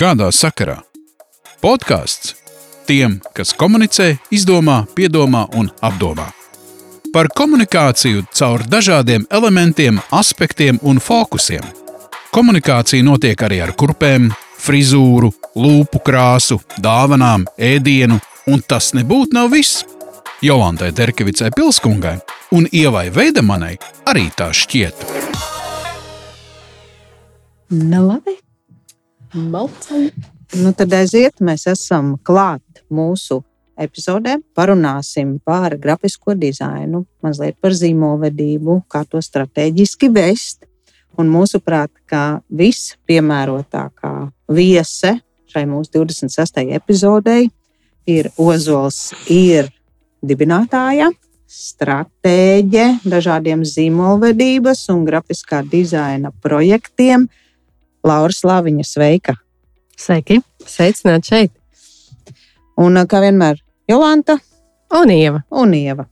Kādā sakarā? Podkāsts tiem, kas komunicē, izdomā, piedomā un apdomā. Par komunikāciju caur dažādiem elementiem, aspektiem un fokusiem. Komunikācija notiek arī ar kurpēm, frizūru, lūpu krāsu, dāvanām, ēdienu, un tas nebūtu nav viss. Jolantai Derkevicai Pilskungai un Ievai Veidemanai arī tā šķiet. Nu, labi. Balcam. Nu, tad aiziet, mēs esam klāt mūsu epizodē. Parunāsim par grafisko dizainu, mazliet par zīmolvedību, kā to strateģiski vest. Un mūsuprāt, kā vispiemērotākā viese šai mūsu 26. epizodei ir Ozols, ir dibinātāja, stratēģe dažādiem zīmolvedības un grafiskā dizaina projektiem. Laura Slaviņa, sveika! Sveiki! Sveicināti šeit! Un kā vienmēr, Jolanta Un Ieva. un Ieva.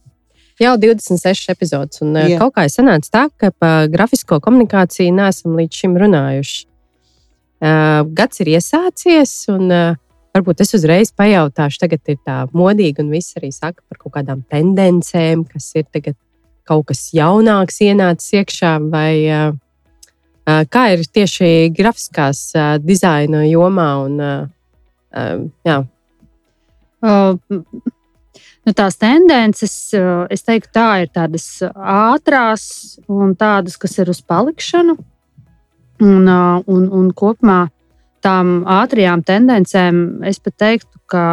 Jau 26 epizodes. Un Jā. Jā. kaut kā ir sanācis tā, ka par grafisko komunikāciju neesam līdz šim runājuši. Uh, gads ir iesācies, un uh, varbūt es uzreiz pajautāšu, tagad ir tā modīgi, un viss arī saka par kaut kādām tendencēm, kas ir tagad kaut kas jaunāks ienācis iekšā, vai uh, kā ir tieši grafiskās dizaina jomā. Un, jā, nu, tās tendences, es teiktu, tā ir tādas ātrās un tādas, kas ir uz palikšanu. Un, un, un kopumā tām ātrajām tendencēm es pat teiktu, ka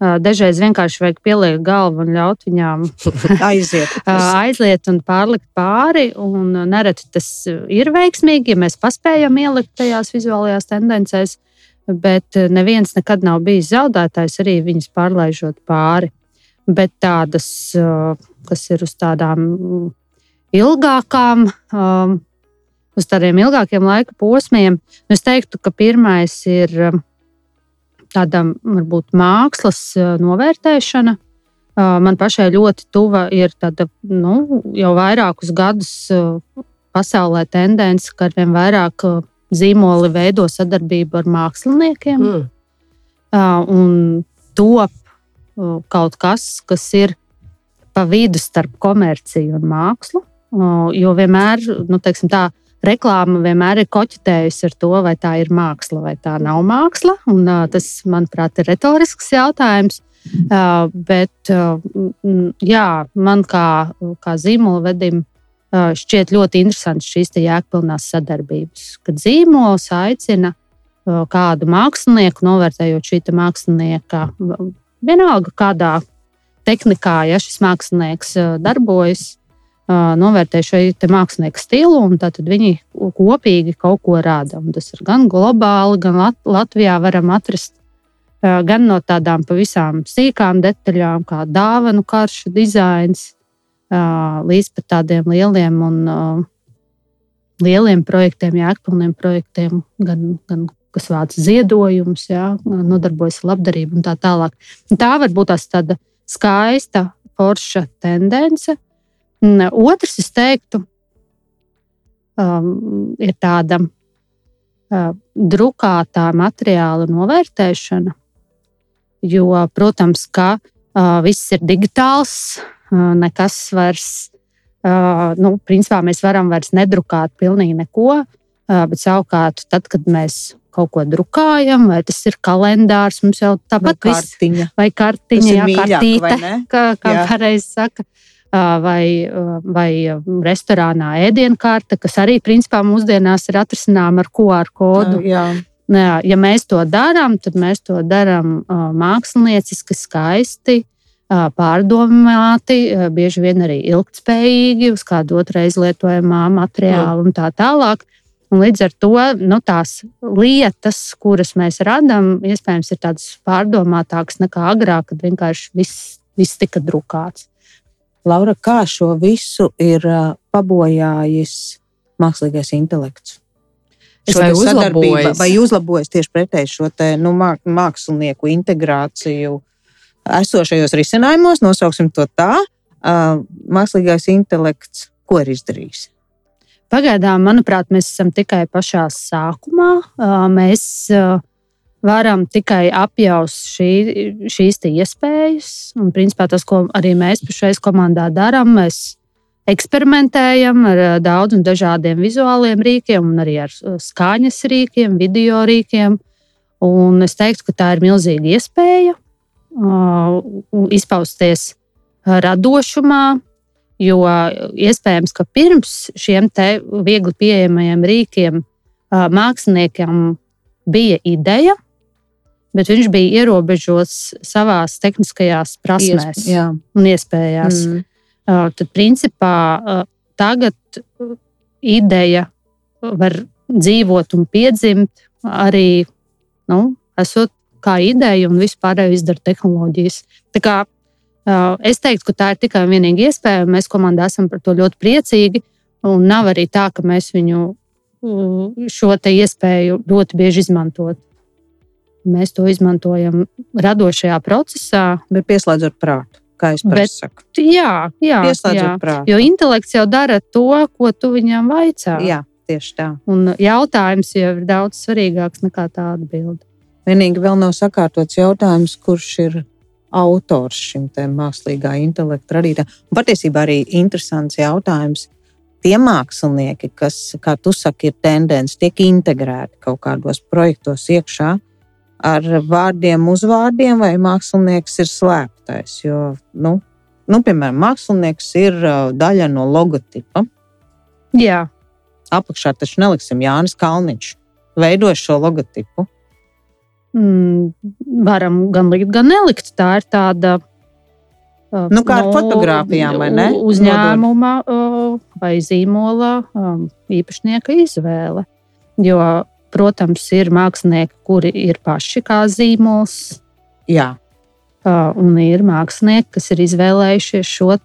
dažreiz vienkārši vajag pielikt galvu un ļaut viņām Aiziet! aizliet un pārlikt pāri. Un nereti tas ir veiksmīgi, ja mēs paspējam ielikt tajās vizuālajās tendencēs, bet neviens nekad nav bijis zaudētājs arī viņas pārlaižot pāri. Bet tādas, kas ir uz tādām ilgākām, uz tādiem ilgākiem laika posmiem, nu, es teiktu, ka pirmais ir tāda varbūt mākslas uh, novērtēšana. Uh, Man pašai ļoti tuva ir tāda nu, jau vairākus gadus uh, pasaulē tendence, ka arvien vairāk uh, zīmoli veido sadarbību ar māksliniekiem. mm. Un top kaut kas, kas ir pa vidu starp komerciju un mākslu. Jo vienmēr, nu, teiksim, tā reklāma vienmēr ir koķitējusi ar to, vai tā ir māksla vai tā nav māksla. Un, tas, manuprāt, ir retorisks jautājums. Bet jā, man kā, kā zīmola vedim šķiet ļoti interesanti šīs jēgpilnās sadarbības, kad zīmols aicina kādu mākslinieku, novērtējot šī mākslinieka, vienalga kādā tehnikā, ja šis mākslinieks darbojas, uh, novērtē šo te mākslinieka stilu, un tad viņi kopīgi kaut ko rada. Un tas ir gan globāli, gan Lat Latvijā varam atrast gan no tādām pavisam sīkām detaļām, kā dāvanu karšu dizains, līdz pat tādiem lieliem un lieliem projektiem, jēgpilniem projektiem, gan, gan kas vāc ziedojumus, jā, nodarbojas ar labdarību un tā tālāk. Un tā var būt tāda skaista, forša tendence. Un Otrs, es teiktu, um, ir tāda uh, drukātā materiāla novērtēšana. Jo, protams, ka uh, viss ir digitāls, uh, nekas vairs, uh, nu, principā mēs varam vairs nedrukāt pilnīgi neko. Uh, bet savukārt, tad, kad mēs kaut ko drukājam, vai tas ir kalendārs, mums jau Vai tāpat viss kartiņa? vai Tas kartiņa, ir jā, mīļāk, vai kartīte, ne? kā, kā pareizi saka. Ā, Vai, vai restorānā ēdienkarte, kas arī principā mūsdienās ir atrisināma ar QR kodu. Jā, Jā, ja mēs to darām, tad mēs to darām mākslinieciski, skaisti, pārdomāti, bieži vien arī ilgspējīgi, uz kādu otrreiz lietojamā materiāla un tā tālāk. Un līdz ar to nu, tās lietas, kuras mēs radām, iespējams, ir tādas pārdomātākas nekā agrāk, kad vienkārši viss, viss tika drukāts. Laura, kā šo visu ir pabojājis mākslīgais intelekts? Es vai uzlabojis? vai uzlabojas tieši pretēji šo te, nu, māk, mākslinieku integrāciju esošajos risinājumos, nosauksim to tā. Mākslīgais intelekts, ko ir izdarījis? Pagaidām, manuprāt, mēs esam tikai pašā sākumā. Mēs ā, varam tikai apjaust šī, šīs iespējas. Un, principā, tas, ko arī mēs pašreiz komandā darām, mēs eksperimentējam ar eh, daudziem dažādiem vizuāliem rīkiem, arī ar eh, skaņas rīkiem, video rīkiem. Un es teiktu, ka tā ir milzīga iespēja uh, izpausties radošumā, jo iespējams, ka pirms šiem viegli pieejamajiem rīkiem uh, māksliniekiem bija ideja, bet viņš bija ierobežots savā tehniskajās prasmēs Iesp un iespējās. Mm. Uh, tad, principā, uh, tagad ideja var dzīvot un piedzimt arī nu, esot kā ideja un vispārējo izdara tehnoloģijas. Tā kā, uh, es teiktu, ka tā ir tikai un vienīgi iespēja, un mēs komandā esam par to ļoti priecīgi. Un nav arī tā, ka mēs viņu uh, šo iespēju ļoti bieži izmantot. Mēs to izmantojam radošajā procesā. Bet pieslēdzot prātu, kā es saku. Jā, jā, jā. prātu. Jo intelekts jau dara to, ko tu viņam vaicā. Jā, tieši tā. Un jautājums jau ir daudz svarīgāks nekā tā atbilde. Vienīgi vēl nav sakārtots jautājums, kurš ir autors šim mākslīgā intelekta radītājam. Patiesībā arī interesants jautājums. Tie mākslinieki, kas, kā tu saki, ir tendence, tiek integrēti kaut kādos projektos iekšā ar vārdiem, uzvārdiem, vai mākslinieks ir slēptais. Jo, nu, nu, piemēram, mākslinieks ir uh, daļa no logotipa. Jā, Apakšā taču neliksim Jānis Kalniņš. Veidoja šo logotipu. mm, varam gan likt, gan nelikt. Tā ir tāda. uh, Nu, kā ar fotogrāfijām, vai ne? Uzņēmuma uh, vai zīmola um, īpašnieka izvēle. Jo, protams, ir mākslinieki, kuri ir paši kā zīmols, Jā, un ir mākslinieki, kas ir izvēlējušies šo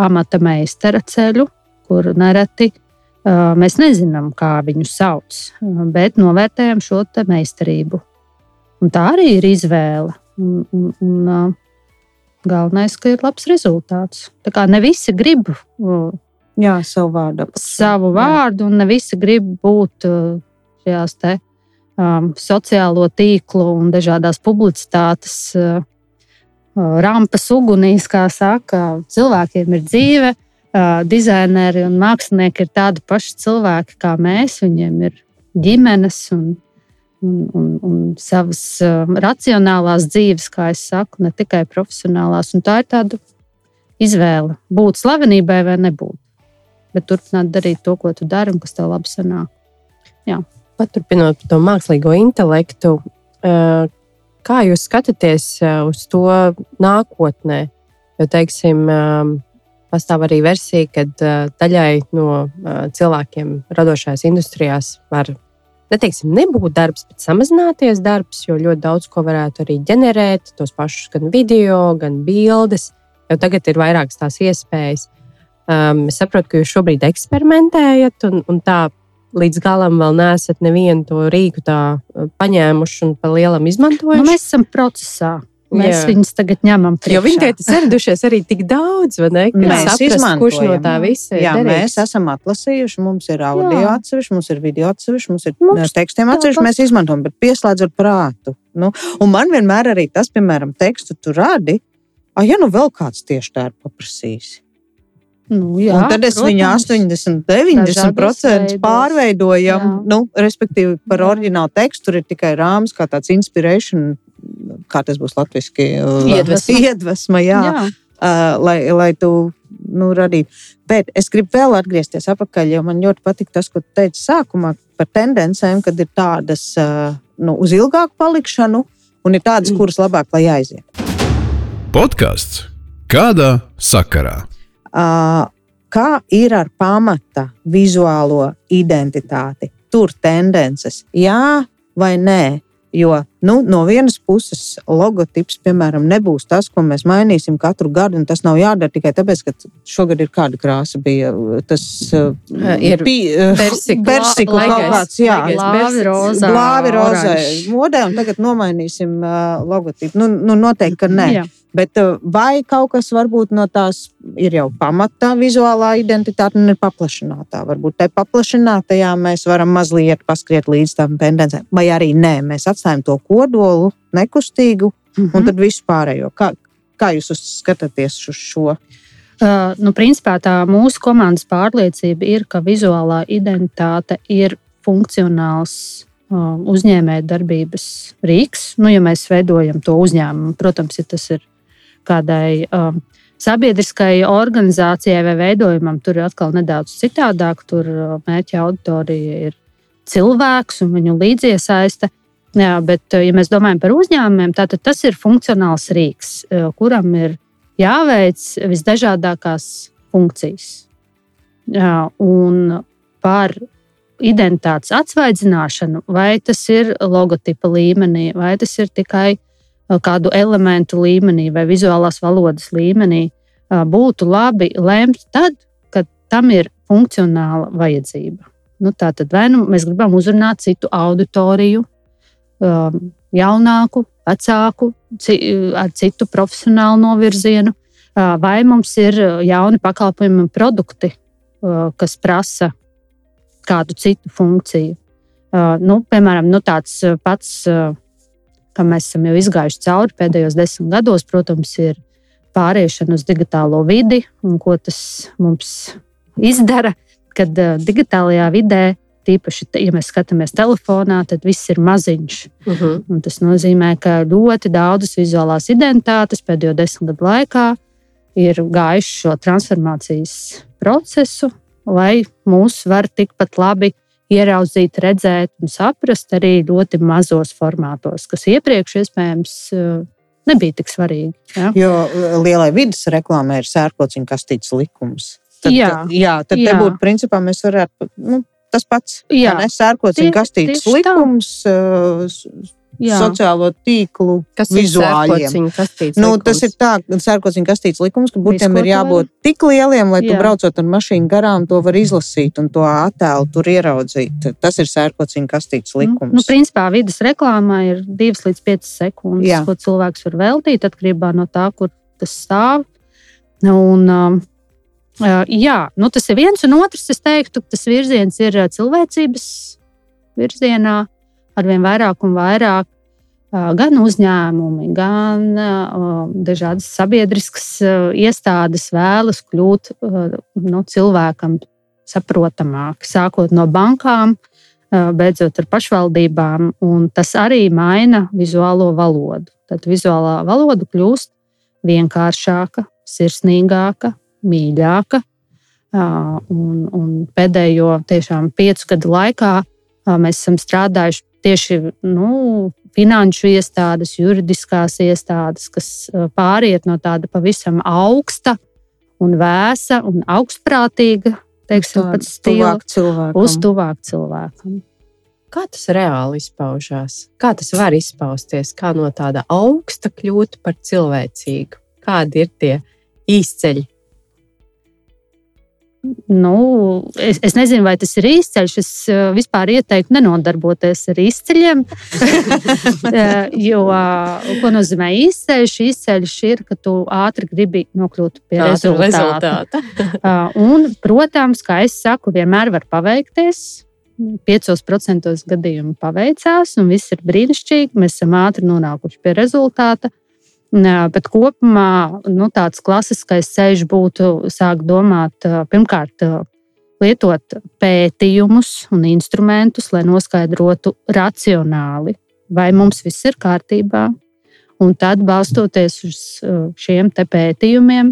amata meistara ceļu, kur nereti mēs nezinām, kā viņu sauc, bet novērtējam šo te meistarību. Un tā arī ir izvēle. Un, un, un, galvenais, ka ir labs rezultāts. Tā kā ne visi grib jā savu vārdu. savu vārdu, un ne visi grib būt šajās te, um, sociālo tīklu un dažādās publicitātes uh, uh, rampas ugunīs, kā saka. Cilvēkiem ir dzīve, uh, dizaineri un mākslinieki ir tādi paši cilvēki kā mēs. Viņiem ir ģimenes un, un, un, un savas uh, racionālās dzīves, kā es saku, ne tikai profesionālās. Un tā ir tāda izvēle būt slavenībai vai nebūt bet turpināt darīt to, ko tu dari un kas tev labi sanāk. Paturpinot to mākslīgo intelektu, eh, kā jūs skatāties eh, uz to nākotnē? Jo, teiksim, eh, pastāv arī versija, ka daļai no cilvēkiem radošajās industrijās var neteiksim, nebūt darbs, bet samazināties darbs, jo ļoti daudz ko varētu arī ģenerēt, tos pašus gan video, gan bildes. Jau tagad ir vairākas tās iespējas. Um, es saprotu, ka jūs šobrīd eksperimentējat, un, un tā līdz galam vēl neesat nevienu to rīku tā uh, paņēmuši un pa lielam izmantojuši. Nu, mēs esam procesā. Mēs Jā. viņus tagad ņemam priekšā. Jo viņi tie ir saradušies arī tik daudz, vai ne? Mēs saprast, kurš no tā visa ir. Jā, derīgs. mēs esam atlasījuši, mums ir audio atsevišķi, mums ir video atsevišķi, mums ir Mums mums tekstiem atsevišķi. Mēs izmantojam, bet pieslēdzot prātu. Nu, un man vienmēr arī tas, piemēram, tekstu tu radi, ah, ja nu vēl kāds tieši tā ir paprasījis. Nu, Jā, un tad es viņu protams. 80, 90% Dažādas pārveidojam. Jā. Nu, respektīvi, par Jā. oriģinālu tekstu tur ir tikai rāms, kā tāds inspiration, kā tas būs latviešu Iedvesma. iedvesma jā, Jā. uh, lai, lai tu nu, radītu. Bet es gribu vēl atgriezties atpakaļ, jo man ļoti patīk tas, ko teici sākumā par tendencēm, kad ir tādas uh, nu, uz ilgāku palikšanu un ir tādas, kuras labāk lai aiziet. Podkāsts Kādā sakarā? Uh, kā ir ar pamata vizuālo identitāti? Tur tendences, jā vai nē. Jo nu, no vienas puses logotips, piemēram, nebūs tas, ko mēs mainīsim katru gadu. Tas nav jādara tikai tāpēc, ka šogad ir kāda krāsa. Bija tas uh, Ir uh, Laigais- kaut kāds, Glābi oranžs. modē, un tagad nomainīsim logotipu. Nu, nu, noteikti, ka nē. Jā. Bet uh, vai kaut kas varbūt no tās ir jau pamatā vizuālā identitāte un ir paplašinātā? Varbūt tai paplašinātajā mēs varam mazliet paskriet līdz tam tendencēm, vai arī nē, mēs atstājam to kodolu nekustīgu mm -hmm. un tad visu pārējo. Kā, kā jūs skatāties uz šo? Uh, nu, principā tā mūsu komandas pārliecība ir, ka vizuālā identitāte ir funkcionāls uh, uzņēmējdarbības rīks. Nu, ja mēs veidojam to uzņēmumu, protams, ja tas ir kādai um, sabiedriskai organizācijai vai veidojumam, tur ir atkal nedaudz citādāk. Tur uh, mērķa auditorija ir cilvēks un viņu līdziesaiste. Jā, bet, uh, ja mēs domājam par uzņēmumiem, tad tas ir funkcionāls rīks, uh, kuram ir jāveic visdažādākās funkcijas. Jā, un par identitātes atsvaidzināšanu, vai tas ir logotipa līmenī, vai tas ir tikai kādu elementu līmenī vai vizuālās valodas līmenī, būtu labi lemt tad, kad tam ir funkcionāla vajadzība. Nu, tā tad vai nu mēs gribam uzrunāt citu auditoriju, jaunāku, vecāku, ar citu profesionālu novirzienu, vai mums ir jauni pakalpojumi un produkti, kas prasa kādu citu funkciju. Nu, piemēram, nu, tāds pats kam mēs esam jau izgājuši cauri pēdējos desmit gados, protams, ir pāriešana uz digitālo vidi un ko tas mums izdara, kad uh, digitālajā vidē. Tīpaši, ja mēs skatāmies telefonā, tad viss ir maziņš. Uh Mhm. -huh. Un tas nozīmē, ka ļoti daudzas vizuālās identitātes pēdējo desmit gadu laikā ir gājušas šo transformācijas procesu, lai mūs var tikpat labi ieraudzīt, redzēt un saprast arī ļoti mazos formātos, kas iepriekš iespējams eh, nebija tik svarīgi. Ja? Jo uh, lielai vidas reklāmai ir sērkociņa kastītes likums. Tad, Jā. jā tad Jā. te būtu principā mēs varētu. Nu, Tas pats ir sērkociņa Tie- kastītes tieši tā. Jā. sociālo tīklu Kas vizuāliem. Nu, tas ir tā, sērkociņa kastītes likums, ka burtiem ir tu jābūt tik lieliem, lai tu Jā. braucot ar mašīnu garām, to var izlasīt un to attēlu tur ieraudzīt. Tas ir sērkociņa kastītes Nu, likums. nu, principā vidas reklāmā ir 2 līdz 5 sekundes, Jā. ko cilvēks var veltīt atkarībā no tā, kur tas stāv. Un, um, uh, jā, nu, tas ir viens, un otrs, es teiktu, ka tas virziens ir uh, cilvēcības virzienā, arvien vairāk un vairāk. Gan uzņēmumi, gan dažādas sabiedriskas iestādes vēlas kļūt nu, cilvēkam saprotamāk, sākot no bankām, beidzot ar pašvaldībām, un tas arī maina vizuālo valodu. Tad vizuālā valoda kļūst vienkāršāka, sirsnīgāka, mīļāka. Un, un pēdējo tiešām piecu gadu laikā mēs esam strādājuši tieši nu, finanšu iestādes, juridiskās iestādes, kas uh, pāriet no tāda pavisam augsta un vēsa un augstprātīga, teiksim, pat stila cilvēkam. uz tuvāk cilvēkam. Kā tas reāli izpaužās? Kā tas var izpausties? Kā no tāda augsta kļūt par cilvēcīgu? Kādi ir tie izceļi? Nu, es, es nezinu, vai tas ir izceļš. Es uh, vispār ieteiktu nenodarboties ar izceļiem. Eh, jo, uh, ko nozīmē izceļš? Izceļš ir, ka tu ātri gribi nokļūt pie Ātru rezultāta. Uh, un, protams, kā es saku, vienmēr var paveikties. 5% gadījumu paveicās, un viss ir brīnišķīgi. Mēs esam ātri nonākuši pie rezultāta. Bet kopumā nu, tāds klasiskais ceļš būtu sākt domāt, pirmkārt, lietot pētījumus un instrumentus, lai noskaidrotu racionāli, vai mums viss ir kārtībā. Un tad, balstoties uz šiem pētījumiem,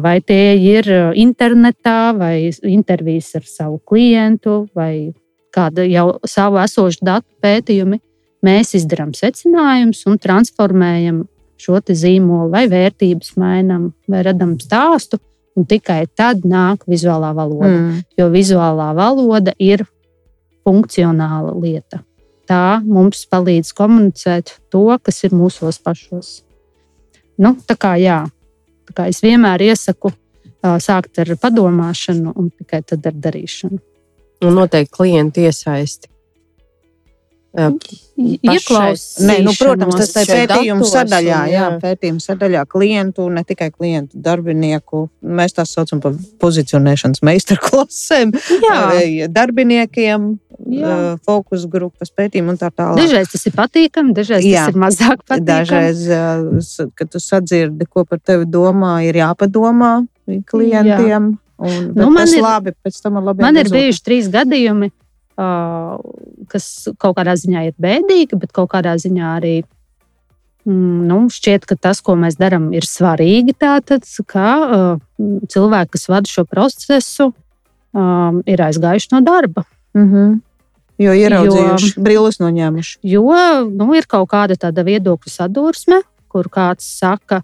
vai tie ir internetā, vai intervijas ar savu klientu, vai kāda jau savu esošu datu pētījumi, mēs izdarām secinājumus un transformējam šo zīmolu, vai vērtības mainām, vai radām stāstu. Un tikai tad nāk vizuālā valoda. Mm. Jo vizuālā valoda ir funkcionāla lieta. Tā mums palīdz komunicēt to, kas ir mūsos pašos. Nu, tā kā, jā, tā kā es vienmēr iesaku sākt ar padomāšanu un tikai tad ar darīšanu. Un noteikti klientu iesaisti. Ieklausīšanos. Nē, nu, protams, tas ir pētījuma sadaļā, un, jā, jā. pētījuma sadaļā klientu, ne tikai klientu, darbinieku. Mēs tās saucam par pozicionēšanas meistarklasēm, Jā, darbiniekiem, Jā. fokus grupas pētījumu un tā tālāk. dažreiz tas ir patīkami, dažreiz Jā. tas ir mazāk patīkami. Dažreiz, kad tu sadzirdi, ko par tevi domā, ir jāpadomā klientiem. Un, Nu, nu, man tas ir- labi, pēc tam ar labiem Man ir bijuši trīs gadījumi, kas kaut kādā ziņā ir bēdīgi, bet kaut kādā ziņā arī mm, nu, šķiet, ka tas, ko mēs darām, ir svarīgi. Tātad, ka cilvēki, kas vada šo procesu, ir aizgājuši no darba. Mhm. Jo ieraudzījuši, jo... brilles noņēmuši. Jo nu, ir kaut kāda tāda viedokļu sadursme, kur kāds saka,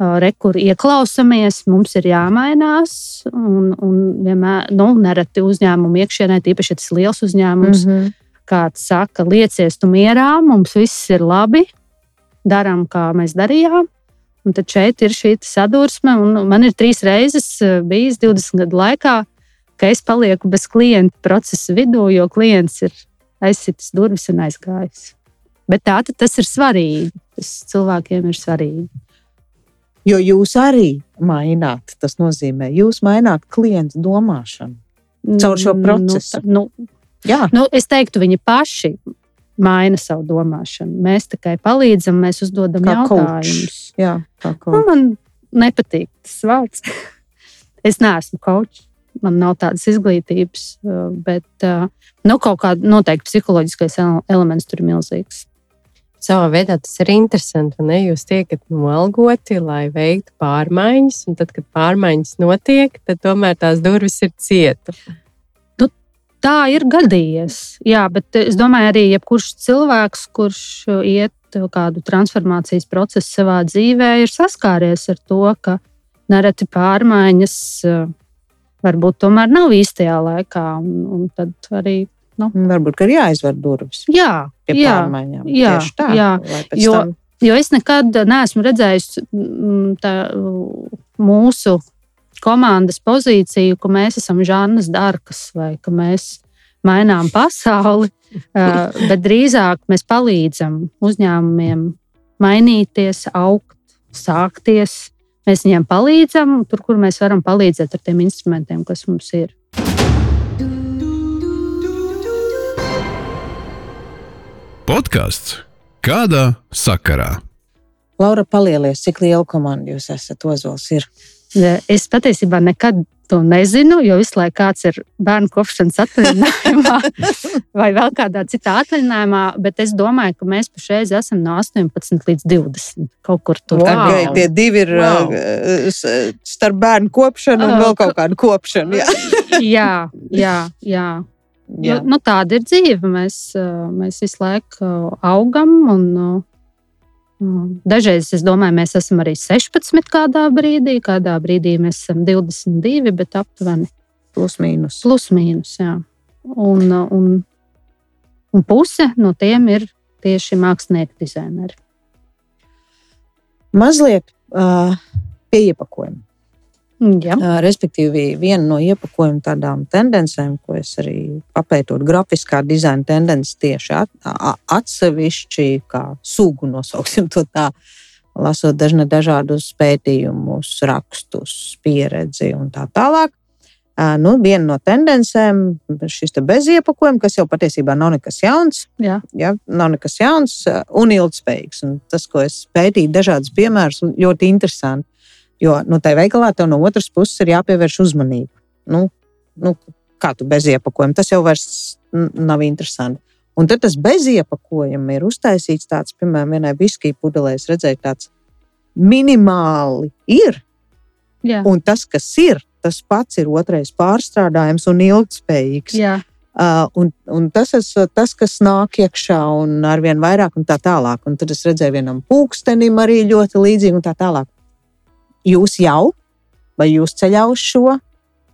uh, re, kur ieklausāmies, mums ir jāmainās. Un, un vienmēr, nu, nereti uzņēmumu iekšienē, tīpaši, ja tas ir liels uzņēmums, mm -hmm. Kāds saka, liecies tu mierā, mums viss ir labi, darām, kā mēs darījām. Un tad šeit ir šī sadursme. un Man ir trīs reizes bijis 20 gadu laikā, ka es palieku bez klienta procesa vidū, jo klients ir aizsitis durvis un aizgājis. Bet tā tas ir svarīgi. Tas cilvēkiem ir svarīgi. Jo jūs arī maināt. Tas nozīmē, jūs maināt klientu domāšanu. Caur šo procesu. Nu, nu, Jā, nu, es teiktu, viņi paši maina savu domāšanu. Mēs tikai palīdzam, mēs uzdodam Kā coach. jautājumus. jā tā kā. Nu, man nepatīk tas vārds. es neesmu kočs. Man nav tādas izglītības, uh, bet uh, nu, kaut kāda noteikti psiholoģiskais ele- elements tur ir milzīgs. Savā veidā tas ir interesanti. Ne? Jūs tiekat noalgoti, lai veiktu pārmaiņas, un tad, kad pārmaiņas notiek, tad tomēr tās durvis ir cietas. Tā ir gadījies. Jā, bet es domāju, arī jebkurš cilvēks, kurš iet kādu transformācijas procesu savā dzīvē, ir saskāries ar to, ka nereti pārmaiņas uh, varbūt tomēr nav īstajā laikā. Un, un tad arī Varbūt ka ir jāizver durvis jā, pie jā, pārmaiņām. jā, Tieši tā, jā, jo- tam- Jo es nekad neesmu redzējis mm, tā, mūsu komandas pozīciju, ka mēs esam Žanas Darkas vai ka mēs mainām pasauli, bet drīzāk mēs palīdzam uzņēmumiem mainīties, augt, sākties. Mēs viņiem palīdzam tur, kur mēs varam palīdzēt ar tiem instrumentiem, kas mums ir. Podkāsts kādā sakarā? Laura, palielies, cik liela komanda jūs esat Ozols. Ir. Es patiesībā nekad to nezinu, jo visu laiku kāds ir bērnu kopšanas atvaļinājumā vai vēl kādā citā atvaļinājumā, bet es domāju, ka mēs pašreiz esam no 18 līdz 20. Kaut kur tur. Wow. Okay, tie divi ir Wow. wow. starp bērnu kopšanu un Ah, vēl kaut kādu kopšanu. Jā. jā, jā, jā. Nu, nu, tāda ir dzīve. Mēs, mēs visu laiku augam. Un, dažreiz es domāju, mēs esam arī 16 kādā brīdī, kādā brīdī mēs esam 22, bet aptuveni Plus mīnus. plus mīnus. Jā. Un, un, un puse no tiem ir tieši mākslinieki, dizaineri. Mazliet uh, pie iepakojuma. Jā, Uh, respektīvi, viena no iepakojuma tādām tendencēm, ko es arī papētot, grafiskā dizaina tendences tieši at, atsevišķi, kā sugu nosauksim to tā, lasot dažne dažādus pētījumus, rakstus, pieredzi un tā tālāk. Nu, viena no tendencēm ir šis te beziepakojums, kas jau patiesībā nav nekas jauns. jā. Ja, nav nekas jauns un ilgspējīgs. Un tas, ko es pētīju, dažādas piemērus, un ļoti interesanti. Jo nu, tajā veikalā tev no otras puses ir jāpievērš uzmanība. Nu, nu, kā tu bez iepakojuma? Tas jau nav interesanti. Un tad tas bez iepakojuma ir uztaisīts tāds, piemēram, vienai viskija pudelē. Es redzēju, tāds minimāli ir. jā. Un tas, kas ir, tas pats ir otrais pārstrādājums un ilgspējīgs. jā. Uh, un, un tas ir tas, kas nāk iekšā, un ar vien vairāk, un tā tālāk. Un tad es redzēju, vienam pūkstenim arī ļoti līdzīgi, un tā tālāk. Jūs jau, vai jūs ceļā uz šo,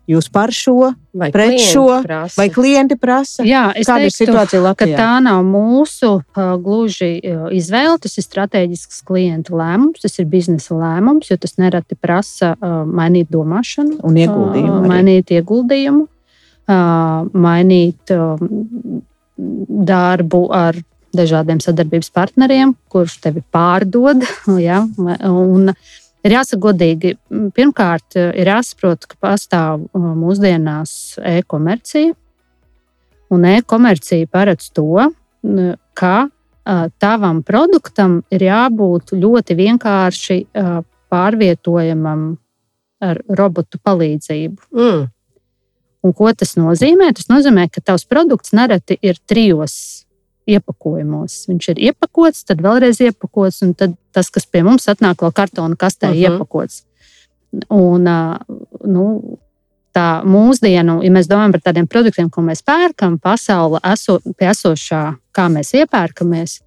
jūs par šo, Vai Pret šo, prasa? vai klienti prasa? jā es Kāda ir teiktu, situācija ka Latvijā? tā nav mūsu uh, gluži uh, izvēle. Tas ir strateģisks klienta lēmums, tas ir biznesa lēmums, jo tas nereti prasa uh, mainīt domāšanu, Un ieguldījumu uh, mainīt ieguldījumu, uh, mainīt uh, darbu ar dažādiem sadarbības partneriem, kurš tevi pārdod. Ja? Un ir jāsaka godīgi, pirmkārt, ir jāsaprot, ka pastāv mūsdienās e-komercija. Un e-komercija paredz to, ka tavam produktam ir jābūt ļoti vienkārši pārvietojamam ar robotu palīdzību. Mm. Un ko tas nozīmē? Tas nozīmē, ka tavs produkts nereti ir trijos iepakojumos. Viņš ir iepakots, tad vēlreiz iepakots, un tas, kas pie mums atnāk, vēl kartona kastē, uh mhm. -huh. iepakots. Un, nu, tā mūsdienu, ja mēs domājam par tādiem produktiem, ko mēs pērkam, pasaule eso, pie esošā, kā mēs iepērkamies,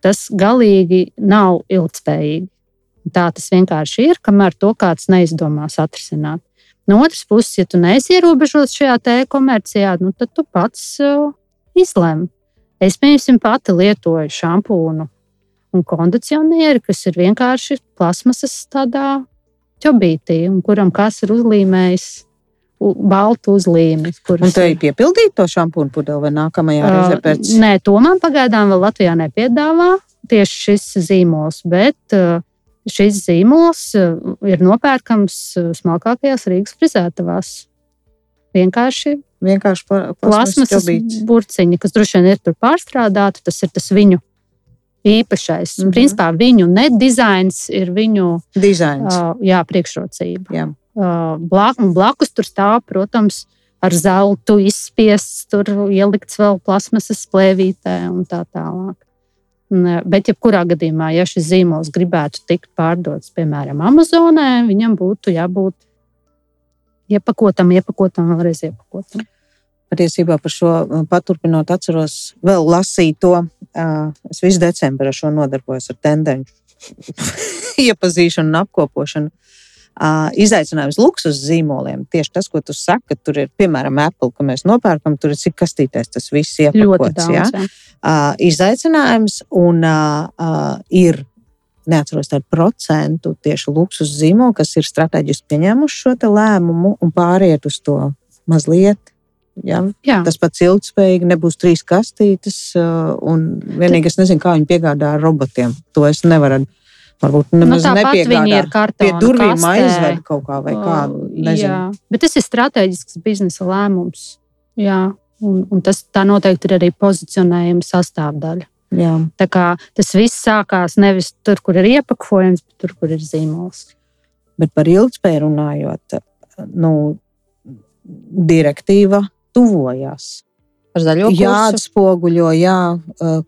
tas galīgi nav ilgspējīgi. Tā tas vienkārši ir, kamēr to kāds neizdomās atrisināt. No otras puses, ja tu neesi ierobežots šajā e-komercijā, nu, tad tu pats uh, izlemi. Es, piemēram, pati lietoju šampūnu un kondicionieri, kas ir vienkārši plasmasas tādā ķobītī, un kuram kas ir uzlīmējis baltu uzlīmi. Kuras... Un tu ej piepildīt to šampūnu pudeli vai nākamajā uh, reizē pēc? Nē, to man pagaidām vēl Latvijā nepiedāvā tieši šis zīmols, bet uh, šis zīmols uh, ir nopērkams smalkākajās Rīgas frizētavās. Vienkārši vienkārši plasmasas burciņi, kas droši vien ir tur pārstrādāti. Tas ir tas viņu īpašais. Mm -hmm. Principā viņu nedizains ir viņu dizains. Uh, jā, priekšrocība. Jā. Uh, blak, blakus tur stāv, protams, ar zeltu izspiests, tur ielikts vēl plasmasas plēvītē un tā tālāk. Bet, jebkurā gadījumā, ja šis zīmols gribētu tikt pārdots, piemēram, Amazonē, viņam būtu jābūt iepakotam, iepakotam, vēlreiz iepakotam patiesībā par šo uh, paturpinot, atceros, vēl lasīju to. Uh, es visu decembru ar šo nodarbojos ar tendenci iepazīšanu un apkopošanu. Uh, izaicinājums luksus zīmoliem. Tieši tas, ko tu saki, ka tur ir, piemēram, Apple, ka mēs nopērkam, tur ir cik kastītēs tas viss iepakots. Daudz, ja? jā. uh, izaicinājums un uh, uh, ir, neatceros tādu procentu tieši luksus zīmolu, kas ir strateģiski pieņēmuši šo lēmumu un pāriet uz to mazliet Ja? Jā. Tas pats ilgspējīgi nebūs trīs kastītes. Uh, vienīgi es nezinu, kā viņi piegādā ar robotiem. To es nevaru. Varbūt nu, nemaz nu, nepiegādā. Ir pie durvīm aizved kaut kā vai kā. Nezinu. Jā. Bet tas ir strateģisks biznesa lēmums. Jā. Un, un tas tā noteikti ir arī pozicionējuma sastāvdaļa. Jā. Tā kā tas viss sākās nevis tur, kur ir iepakojums, bet tur, kur ir zīmols. Bet par ilgspēju runājot, nu, direktīva tuvojās. Ar zaļo kursu. Jāatspoguļo, jā,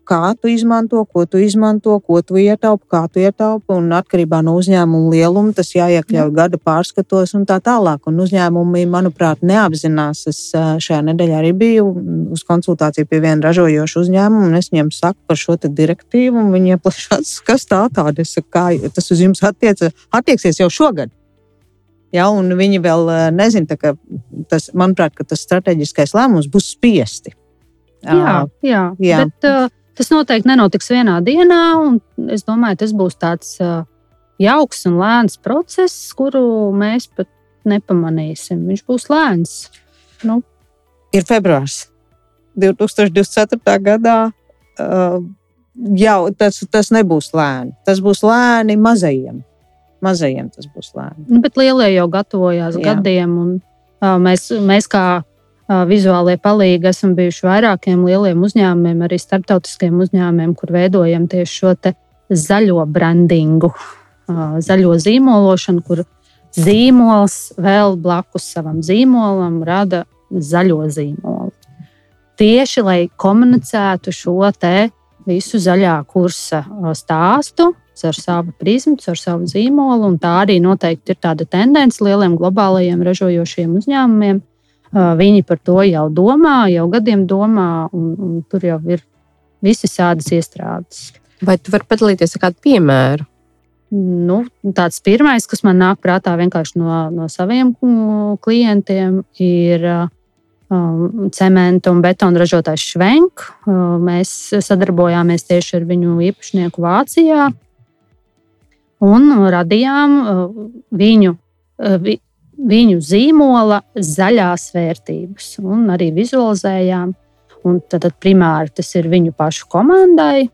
kā tu izmanto, ko tu izmanto, ko tu ietaupi, kā tu ietaupi. Un atkarībā no uzņēmuma lieluma tas jāiekļauj jā. gada pārskatos un tā tālāk. Un uzņēmumi, manuprāt, neapzinās. Es šajā nedēļā arī biju uz konsultāciju pie viena ražojoša uzņēmuma, un es viņiem saku par šo direktīvu, un viņi ieplašās, kas tā tāda. Kā tas uz jums attiec, attieksies jau šogad. Ja, viņi vēl eh, nezina, ka tas, manuprāt, ka tas strateģiskais lēmums būs spiesti. Jā, jā, jā. Bet, uh, tas noteikti nenotiks vienā dienā. Es domāju, tas būs tāds uh, jauks un lēns process, kuru mēs pat nepamanīsim. Viņš būs lēns. Nu. Ir februāris 2024. gadā. Uh, jau tas, tas nebūs lēni. Tas būs lēni mazajiem. Mazajiem tas būs lēni. Nu, bet lielie jau gatavojās Jā. gadiem. Un, uh, mēs, mēs kā uh, vizuālie palīgi esam bijuši vairākiem lieliem uzņēmumiem, arī starptautiskiem uzņēmumiem, kur veidojam tieši šo zaļo brandingu, uh, zaļo zīmološanu, kur zīmols vēl blakus savam zīmolam rada zaļo zīmolu. Tieši lai komunicētu šo visu zaļā kursa stāstu, ar savu prizmu, ar savu zīmolu. Tā arī noteikti ir tāda tendence lieliem globālajiem ražojošiem uzņēmumiem. Viņi par to jau domā, jau gadiem domā, un, un tur jau ir visi tādas iestrādes. Vai tu vari padalīties ar kādu piemēru? Nu, tāds pirmais, kas man nāk prātā vienkārši no, no saviem klientiem, ir um, cementu un betonu ražotājs Švenk. Mēs sadarbojāmies tieši ar viņu īpašnieku Vācijā un radījām uh, viņu, uh, viņu zīmola zaļās vērtības, un arī vizualizējām. Un tad, tad primāri tas ir viņu pašu komandai.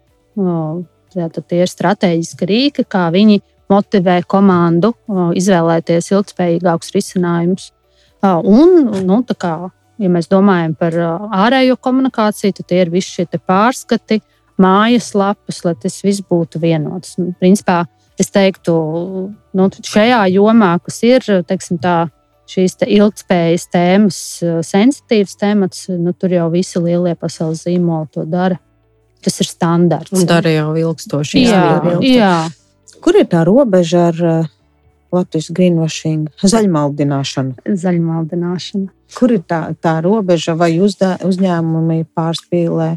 Tad tie ir strateģiski rīki, kā viņi motivē komandu izvēlēties ilgspējīgākus risinājumus. Un, nu, kā, ja mēs domājam par ārējo komunikāciju, tad tie ir visi šie pārskati, mājaslapas, lai tas viss būtu vienots. Un, principā, es teiktu, nu, šajā jomā, kas ir teiksim, tā, šīs te ilgspējas tēmas, sensitīvas temats, nu, tur jau visi lielie pasaules zīmoli to dara. Tas ir standarts. Un dara jau ilgstoši. Jā, ilgstoši. jā. Kur ir tā robeža ar uh, Latvijas greenwashing, zaļmaldināšanu? Zaļmaldināšana. Kur ir tā, tā robeža, vai uzdā, uzņēmumi pārspīlē,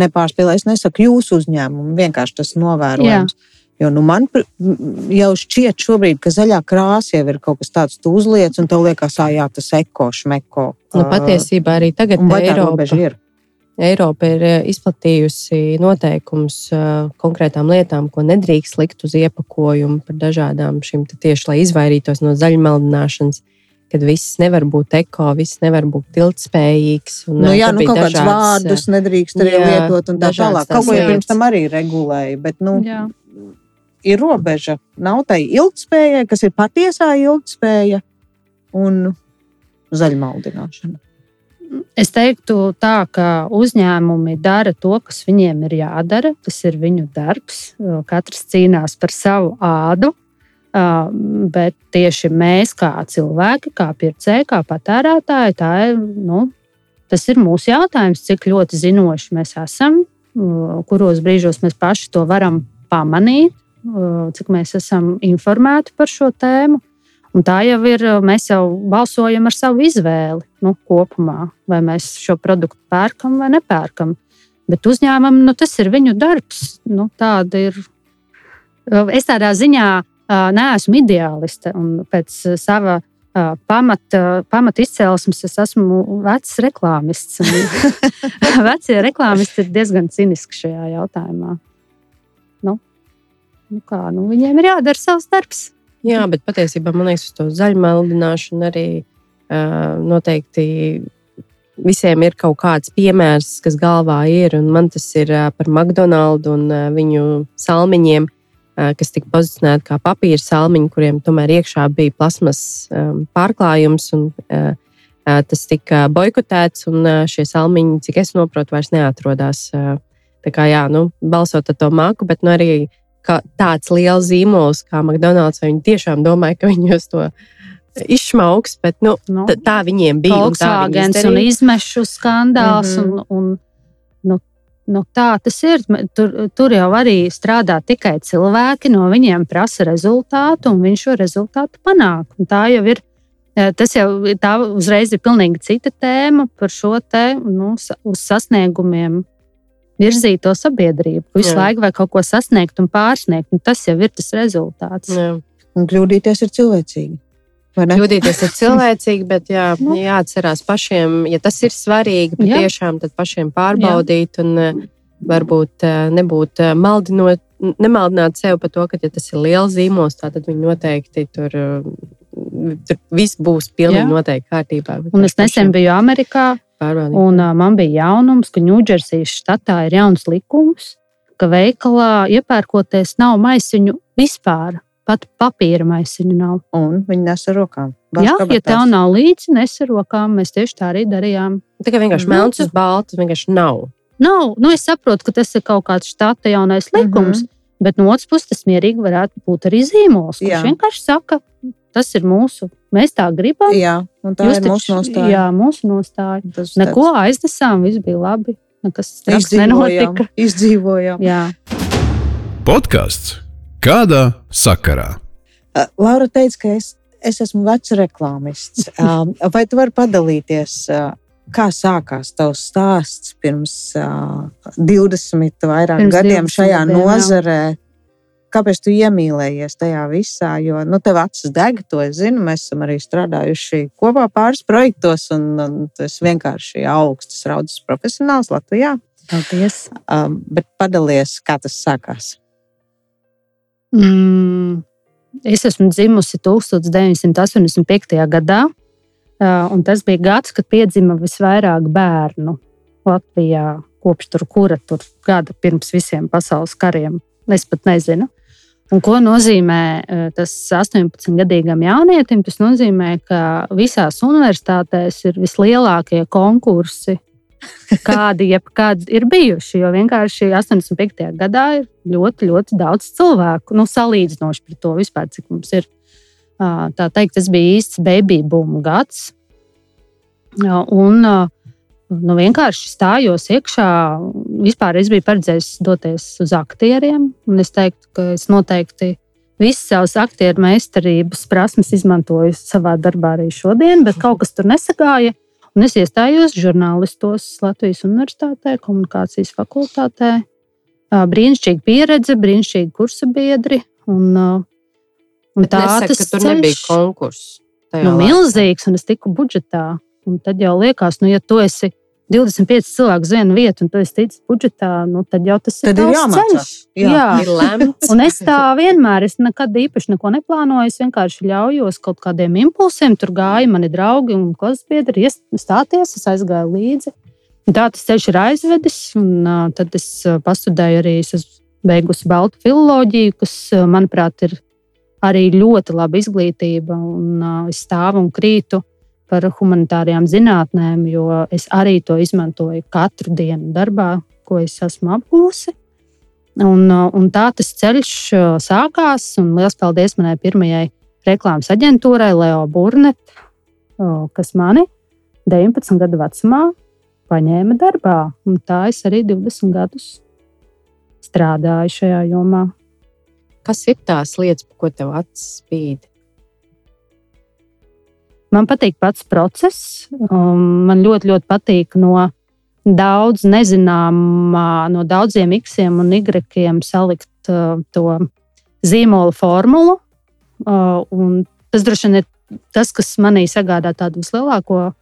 nepārspīlē? Es nesaku jūsu uzņēmumu, vienkārši tas novērojams. Jā. Jo nu, man jau šķiet, šobrīd, ka zaļā krāsa jau ir kaut kas tāds, tu uzliec, un tev liekas, ah, jā, tas eko, šmeko. Nu, patiesībā arī tagad Eiropa, ir. Eiropa ir izplatījusi noteikumus konkrētām lietām, ko nedrīkst likt uz iepakojumu par dažādām šīm tieši, lai izvairītos no zaļumaldināšanas kad viss nevar būt eko, viss nevar būt ilgspējīgs. Un, nu, jā, nu, kaut kādus vārdus nedrīkst arī jā, lietot un tā tālāk. Kaut ko jau pirms tam arī regulēja. Bet, nu, jā ir robeža. Nav tai ilgspējai, kas ir patiesā ilgspēja un zaļmaldināšana. Es teiktu, tā, ka uzņēmumi dara to, kas viņiem ir jādara. Tas ir viņu darbs. Katrs cīnās par savu ādu. Bet tieši mēs, kā cilvēki, kā pircēji, kā patērētāji, ir, nu, tas ir mūsu jautājums, cik ļoti zinoši mēs esam, kuros brīžos mēs paši to varam pamanīt cik mēs esam informēti par šo tēmu. Un tā jau ir, mēs jau balsojam ar savu izvēli nu, kopumā, vai mēs šo produktu pērkam vai nepērkam. Bet uzņēmumam nu, tas ir viņu darbs. Nu, ir. Es tādā ziņā neesmu ideāliste pēc sava pamata pamat izcelsmes es esmu vecs reklāmists. Vecie reklāmisti ir diezgan ciniski šajā jautājumā. Nu, nu kā, nu, viņiem ir jādara savs darbs. Jā, bet patiesībā man liekas, uz to zaļumaldināšanu arī uh, noteikti visiem ir kaut kāds piemērs, kas galvā ir. Man tas ir par McDonald's un viņu salmiņiem, kas tika pozicionēti kā papīra salmiņi, kuriem tomēr iekšā bija plasmas um, pārklājums. Un, tas tika boikotēts, un šie salmiņi, cik es saprotu, vairs neatrodas. Tā kā jā, nu, balsot ar to māku, bet nu, arī ka tāds liels zīmols kā McDonald's, viņi tiešām domāja, ka viņi uz to izšmauks, bet nu, nu, tā viņiem bija. Volkswagens un, un izmešu skandāls. Mm -hmm. un, un, nu, nu, tā tas ir. Tur, tur jau arī strādā tikai cilvēki, no viņiem prasa rezultātu, un viņš šo rezultātu panāk. Un tā jau ir. Tas jau tā uzreiz ir pilnīgi cita tēma par šo te nu, uz sasniegumiem virzīt to sabiedrību. Visu jā. laiku vajag kaut ko sasniegt un pārsniegt, un tas jau ir tas rezultāts. Jā. Un kļūdīties ir cilvēcīgi. Kļūdīties ir cilvēcīgi, bet jā, nu. jāatcerās pašiem, ja tas ir svarīgi, patiešām, tad pašiem pārbaudīt jā. un eh, varbūt eh, nebūt eh, maldinot, nemaldināt sevi par to, ka, ja tas ir liels zīmols, tad viņi noteikti tur, tur viss būs pilnīgi noteikti kārtībā. Un es nesen biju Amerikā, Pārbaudīt. Un uh, man bija jaunums, ka Ņūdžersijas štatā ir jauns likums, ka veikalā iepērkoties nav maisiņu vispār. Pat papīra maisiņu nav. Un viņi nes ar rokām. Jā, ja tev nav līdzi, nes ar rokām. Mēs tieši tā arī darījām. Tikai vienkārši melns uz balta, vienkārši nav. Nav. Nu, es saprotu, ka tas ir kaut kāds štata jaunais likums, mm -hmm. bet no otras puses tas mierīgi varētu būt arī zīmols, kurš vienkārši saka, Tas ir mūsu. Mēs tā gribam. Jā, un tā Jūs ir taču, mūsu nostāja. Jā, mūsu nostāja. Tas Neko tāds... aiznesām, viss bija labi. Nekas tāds nenotika. Izdzīvojām. Jā. Podkāsts kādā sakarā? Uh, Laura teica, ka es, es esmu vecs reklāmists. Uh, vai tu vari padalīties? Uh, kā sākās tavs stāsts pirms uh, 20 vairāk pirms gadiem 20 šajā nozarē? Jā kāpēc tu iemīlējies tajā visā. Jo nu, tev acis deg, to es zinu. Mēs esam arī strādājuši kopā pāris projektos, un, un tas vienkārši augstas raudzes profesionāls Latvijā. Paldies! Um, bet padalies, kā tas sākās. Mm, es esmu dzimusi 1985. gadā, uh, un tas bija gads, kad piedzima visvairāk bērnu. Latvijā kopš tur, kura tur gada pirms visiem pasaules kariem. Es pat nezinu. Un ko nozīmē eh, tas 18-gadīgam jaunietim? Tas nozīmē, ka visās universitātēs ir vislielākie konkursi, kādi jebkad ir bijuši. Jo vienkārši 85. gadā ir ļoti, ļoti daudz cilvēku. Nu, salīdzinoši par to vispār, cik mums ir. Tā teikt, tas bija īsts baby boom gads. Un nu, vienkārši stājos iekšā. Vispār es biju paredzējis doties uz aktieriem, un es teiktu, ka es noteikti visas savas aktieru meistarības prasmes izmantoju savā darbā arī šodien, bet kaut kas tur nesagāja. Un es iestājos žurnālistos Latvijas Universitātē, komunikācijas fakultātē. Brīnišķīga pieredze, brīnišķīgi kursa biedri. Un, un tā nesaka, tas tur ceļš, nebija konkurss. Nu, milzīgs, un es tiku budžetā. Un tad jau liekas, nu, ja tu esi 25 cilvēku uz vienu vietu, un tu esi ticis budžetā, nu, tad jau tas tad ir jāmācās. Jā, jā. ir lemts. un es tā vienmēr, es nekad īpaši neko neplānoju. Es vienkārši ļaujos kaut kādiem impulsiem. Tur gāja mani draugi un klases biedri, stāties, es aizgāju līdzi. Tā tas ceļš ir aizvedis, un uh, tad es pastudēju arī, es beigusi baltu filoloģiju, kas, manuprāt, ir arī ļoti laba izglītība, un uh, es stāvu un krītu par humanitārajām zinātnēm, jo es arī to izmantoju katru dienu darbā, ko es esmu apgūsi. Un, un tā tas ceļš sākās. Lielas paldies manai pirmajai reklāmas aģentūrai, Leo Burnet, kas mani 19 gadu vecumā paņēma darbā. Un tā es arī 20 gadus strādāju šajā jomā. Kas ir tās lietas, ko tev acis spīd? Man patīk pats process. Um, man ļoti, ļoti patīk no daudz nezināmā, no daudziem iksiem un igrekiem salikt uh, to zīmola formulu. Uh, tas droši vien ir tas, kas manī sagādā tādu vislielāko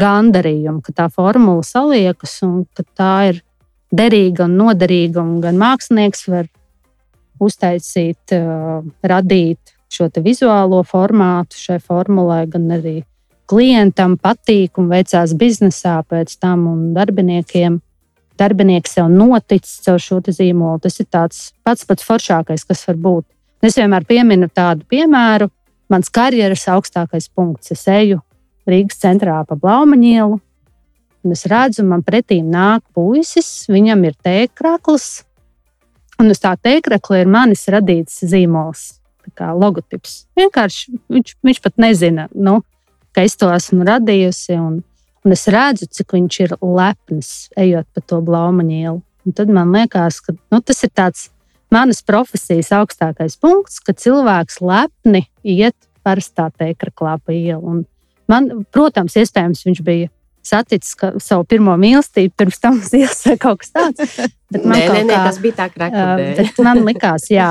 gandarījumu, ka tā formula saliekas un ka tā ir derīga un noderīga. Un gan mākslinieks var uztaisīt, uh, radīt šo vizuālo formātu šai formulai, gan arī klientam patīk un veicās biznesā pēc tam un darbiniekiem. Darbinieks jau noticis caur šo zīmolu. Tas ir pats pats foršākais, kas var būt. Es vienmēr pieminu tādu piemēru. Mans karjeras augstākais punkts. Es eju Rīgas centrā pa Blaumaņielu, un es redzu, man pretī nāk puisis, viņam ir tēkrakls, un uz tā tēkrakla ir manis radīts zīmols logotips. Vienkārši viņš, viņš pat nezina, nu, ka es to esmu radījusi. Un, un es redzu, cik viņš ir lepns, ejot pa to blaumaņielu. Un tad man liekas, ka nu, tas ir tāds manas profesijas augstākais punkts, ka cilvēks lepni iet parastā teikraklā pa ielu. Man, protams, iespējams, viņš bija saticis savu pirmo mīlestību, pirms tam uz ielas vai kaut kas tāds. Bet man, nē, nē, nē, kā, tas bija tā krāsa. Uh, man likās, jā,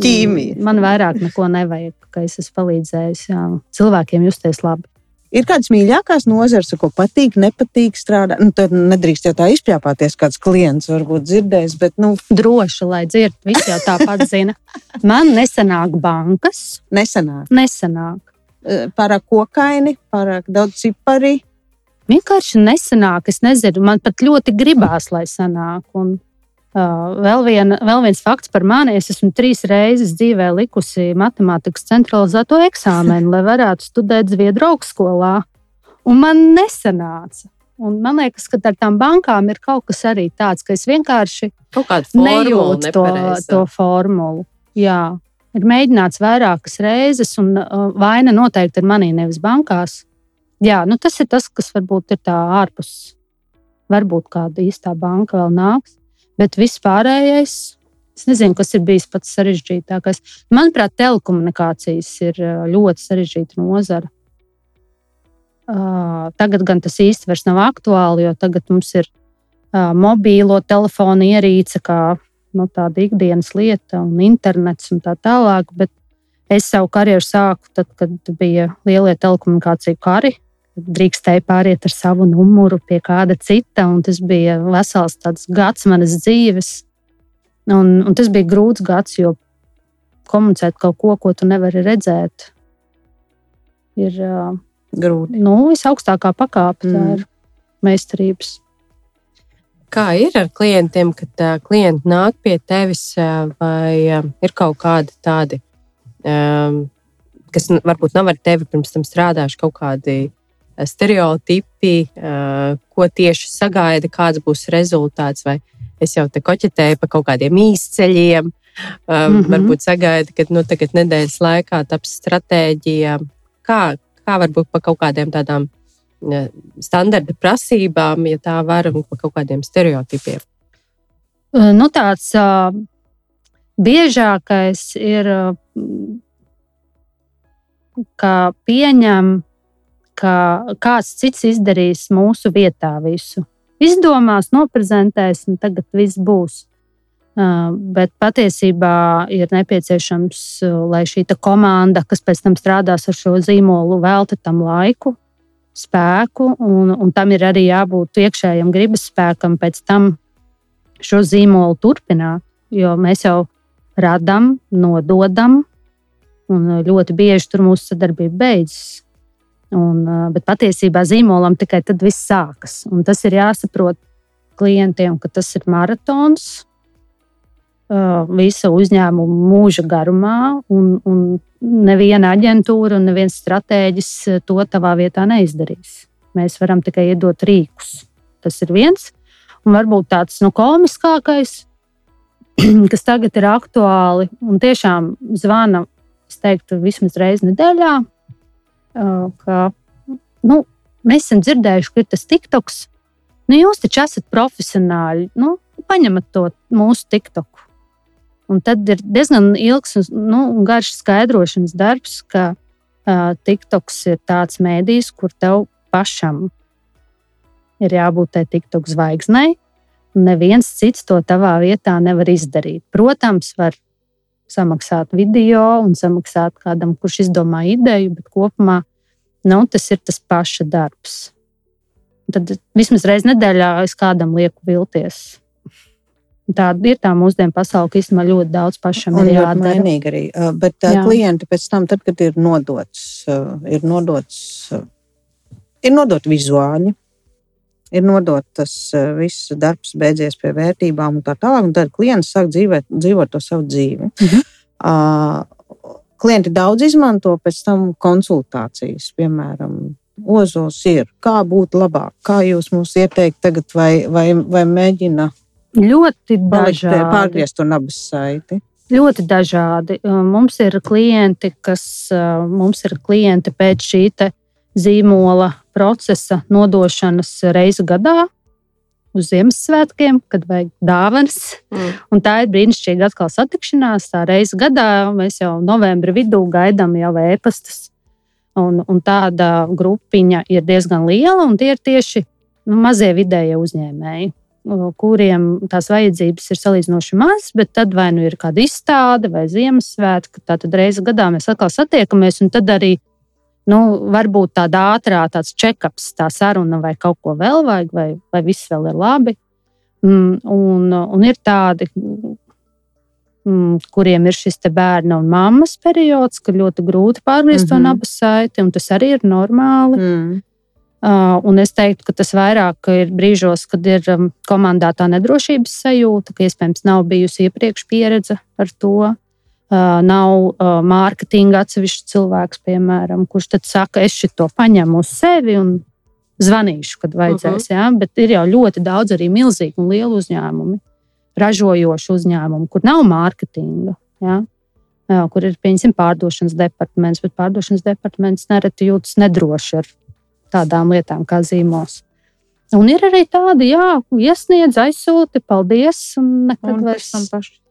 ķīmija. Man vairāk neko nevajag, ka es esmu palīdzējis jā, cilvēkiem justies labi. Ir kādas mīļākās nozares, ko patīk, nepatīk strādāt. Nu, tad nedrīkst jau tā izpļāpāties, kāds klients varbūt dzirdēs. Bet, nu... Droši, lai dzird, visi jau tāpat zina. Man nesanāk bankas. Nesanāk. nesanāk. Pārāk kokaini, pārāk daudz cipari. Vienkārši nesanāk. Es nezinu, man pat ļoti gribās, lai sanāk. Un vēl, vien, vēl viens fakts par mani. Es esmu trīs reizes dzīvē likusi matemātikas centralizēto eksāmenu, lai varētu studēt Zviedru augstskolā. Un man nesanāca. Un man liekas, ka ar tām bankām ir kaut kas arī tāds, ka es vienkārši nejūtu to, to formulu. Jā, ir mēģināts vairākas reizes, un vaina noteikti ir manī, nevis bankās. Jā, nu tas ir tas, kas varbūt ir tā ārpus. Varbūt kāda īstā banka vēl nāks. Bet viss pārējais, es nezinu, kas ir bijis pats sarežģītākais. Manuprāt, telekomunikācijas ir ļoti sarežģīta nozara. Uh, tagad gan tas vairs nav aktuāli, jo tagad mums ir uh, mobīlo telefonu ierīce, kā nu, tāda ikdienas lieta, un internets un tā tālāk. Bet es savu karjeru sāku tad, kad bija lielie telekomunikāciju kari drīkstēju pāriet ar savu numuru pie kāda cita. Tas bija vesels gads manas dzīves. Un, un tas bija grūts gads, jo komunicēt kaut ko, ko tu nevari redzēt, ir grūti. Nu, visaugstākā pakāpe, mm. tā ir meistarības. Kā ir ar klientiem, kad uh, klienti nāk pie tevis, uh, vai uh, ir kaut kādi tādi, um, kas varbūt nav ar tevi pirms tam strādājuši, kaut kādi stereotipi, uh, ko tieši sagaida, kāds būs rezultāts, vai es jau te koķetēju pa kaut kādiem īsceļiem, mm -hmm. varbūt sagaida, ka nu, tagad nedēļas laikā taps stratēģija. Kā, kā varbūt pa kaut kādiem tādām standarta prasībām, ja tā var, un par kaut kādiem stereotipiem? Nu, tāds uh, biežākais ir, uh, ka pieņem, ka kāds cits izdarīs mūsu vietā visu. Izdomās, noprezentēs, un tagad viss būs. Uh, bet patiesībā ir nepieciešams, uh, lai šī komanda, kas pēc tam strādās ar šo zīmolu, velta tam laiku, spēku, un, un tam ir arī jābūt iekšējam gribas spēkam pēc tam šo zīmolu turpināt. Jo mēs jau radām, nododam, un ļoti bieži tur mūsu sadarbība beidzas. Un, bet patiesībā zīmolam tikai tad viss sākas. Un tas ir jāsaprot klientiem, ka tas ir maratons, visa uzņēmuma mūža garumā, un, un neviena aģentūra un neviens stratēģis to tavā vietā neizdarīs. Mēs varam tikai iedot rīkus. Tas ir viens. Un varbūt tāds nu, komiskākais, kas tagad ir aktuāli un tiešām zvana, es teiktu, vismaz reizi nedēļā. Ka, nu, mēs esam dzirdējuši, ka ir tas TikToks. Nu, jūs taču esat profesionāļi. Nu, paņemat to mūsu TikToku Un tad ir diezgan ilgs un nu, garš skaidrošanas darbs, ka uh, TikToks ir tāds mēdījis, kur tev pašam ir jābūt tai TikTok zvaigznei. Neviens cits to tavā vietā nevar izdarīt. Protams, var samaksāt video un samaksāt kādam, kurš izdomā ideju, bet kopumā nu, tas ir tas paša darbs. Tad vismaz reizē nedēļā es kādam lieku vilties. Tāda ir tā mūsdienu pasaule, ka īstenībā ļoti daudz pašam un ir jādara. Mainīgi arī. Bet Jā. klienti pēc tam, tad, kad ir nodots, ir nodots, ir nodot vizuāļi, ir nodot tas viss darbs, beidzies pie vērtībām un tā tālāk, un tad klients sāk dzīvēt, dzīvot to savu dzīvi. Mhm. Uh, klienti daudz izmanto pēc tam konsultācijas, piemēram. Ozols ir, kā būt labāk, kā jūs mums ieteikt tagad, vai, vai, vai mēģina Ļoti dažādi. Pārgriezt to nabas saiti. Ļoti dažādi. Uh, mums ir klienti, kas uh, mums ir klienti pēc šī zīmola procesa nodošanas reizi gadā uz Ziemassvētkiem, kad vajag dāvanas. Mm. Un tā ir brīnišķīga atkal satikšanās. Tā reize gadā mēs jau novembra vidū gaidām jau ēpastus. Un, un tāda grupiņa ir diezgan liela, un tie ir tieši nu, mazie vidējie uzņēmēji kuriem tās vajadzības ir salīdzinoši mazas, bet tad vai nu ir kāda izstāde vai Ziemassvētka, tad reizi gadā mēs atkal satiekamies, un tad arī nu, varbūt tāda ātrā tāds check-ups, tā saruna vai kaut ko vēl vajag, vai, vai viss vēl ir labi. Mm, un, un ir tādi, mm, kuriem ir šis bērna un mammas periods, kad ļoti grūti pārgriezt mm -hmm. mhm. nabaga saiti, un tas arī ir normāli. Mm. Uh, un es teiktu, ka tas vairāk ir brīžos, kad ir um, komandā tā nedrošības sajūta, ka iespējams nav bijusi iepriekš pieredze ar to. Uh, nav uh, mārketinga atsevišķs cilvēks, piemēram, kurš tad saka, es šo paņemu uz sevi un zvanīšu, kad vajadzēs. Uh -huh. ja? Bet ir jau ļoti daudz arī milzīgi un lieli uzņēmumi, ražojoši uzņēmumi, kur nav mārketinga. Ja? Jā, kur ir pieņemsim pārdošanas departaments, bet pārdošanas departaments nereti jūtas nedroši ar tādām lietām kā zīmos. Un ir arī tādi, jā, iesniedz, aizsūti, paldies, un nekad un vairs tam pašu.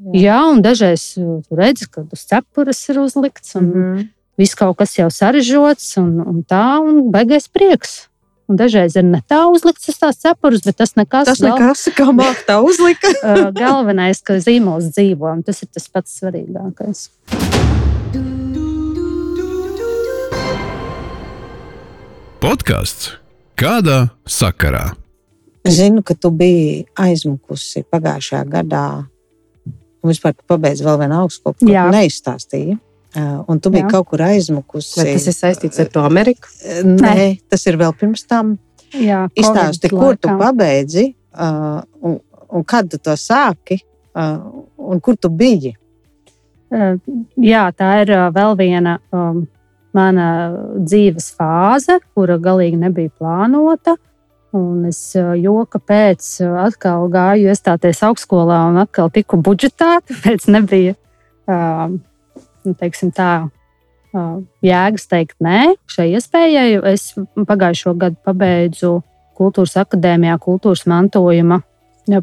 Jā. jā, un dažreiz redzi, ka uz cepures ir uzlikts, un mm -hmm. viss kaut kas jau sarežģīts, un, un tā, un beigais prieks. Un dažreiz ir ne tā uzlikts uz tās cepures, bet tas nekas. Tas gal... nekas, kā māk tā uzlika. Galvenais, ka zīmols dzīvo, un tas ir tas pats svarīgākais. Podkāsts kādā sakarā? Zinu, ka tu biji aizmukusi pagājušajā gadā. Un vispār tu pabeidzi vēl vienu augstskolu, ko neizstāstīji. Un tu biji Jā. kaut kur aizmukusi. Vai tas ir saistīts ar to Ameriku? Nē, Nē. tas ir vēl pirms tam. Jā, Izstāsti, kur tu pabeidzi un, un kad tu to sāki? Un kur tu biji? Jā, tā ir vēl viena mana dzīves fāze, kura galīgi nebija plānota. Un es joka pēc atkal gāju iestāties augstskolā un atkal tiku budžetēta. Tāpēc nebija nu, teiksim, tā, jēgas teikt nē šai iespējai. Es pagājušo gadu pabeidzu Kultūras akadēmijā kultūras mantojuma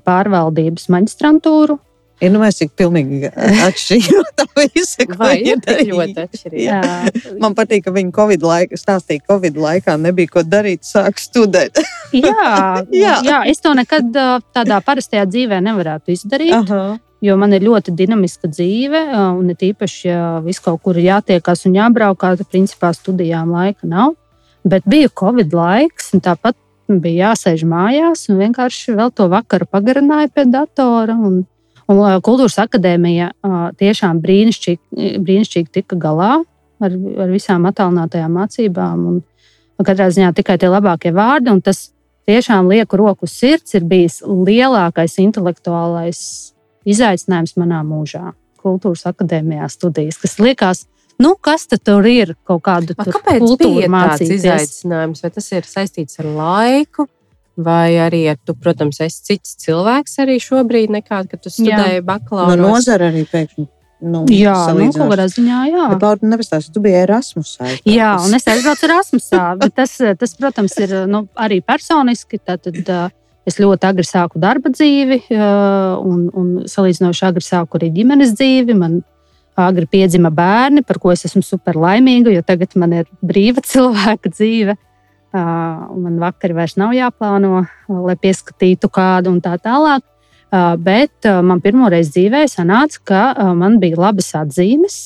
pārvaldības maģistrantūru. Ir nu, cik pilnīgi atšķirīga tā visa. Vai ir tik ļoti atšķirīga? Man patīk, ka viņi Covid laikā stāstīja, ka Covid laikā nebija ko darīt, sāk studēt. jā, jā. jā, es to nekad tādā parastajā dzīvē nevarētu izdarīt. Aha. Jo man ir ļoti dinamiska dzīve, un it īpaši, ja viss kaut kur ir jātiekas un jābraukā, tad principā studijām laika nav. Bet bija Covid laiks, un tāpat bija jāsēž mājās, un vienkārši vēl to vakaru pagarināja pie datora. Un, un kultūras akadēmija tiešām brīnišķīgi, brīnišķīgi tika galā ar, ar visām attālinātajām mācībām. Un, katrā ziņā tikai tie labākie vārdi, un tas tiešām lieku roku sirds ir bijis lielākais intelektuālais izaicinājums manā mūžā. Kultūras akadēmijā studijas, kas liekas, nu, kas tur ir kaut kāda kultūra mācīties. Izaicinājums, vai tas ir saistīts ar laiku, vai arī ar, tu, protams, esi cits cilvēks arī šobrīd, nekā kad tu studēji bakalaura. No nozara arī pēkšņi. Nu, jā, nu, kaut kādā ziņā, jā. Bet, Laura, nepastāsti, tu biji Erasmusā. Jā, un es aizbraucu Erasmusā, bet tas, tas, protams, ir nu, arī personiski. Tad, tad, Es ļoti agri sāku darba dzīvi, un, un salīdzinoši agri sāku arī ģimenes dzīvi. Man agri piedzima bērni, par ko es esmu super laimīga, jo tagad man ir brīva cilvēka dzīve. Man vakari vairs nav jāplāno, lai pieskatītu kādu un tā tālāk. Bet man pirmoreiz dzīvē sanāca, ka man bija labas atzīmes.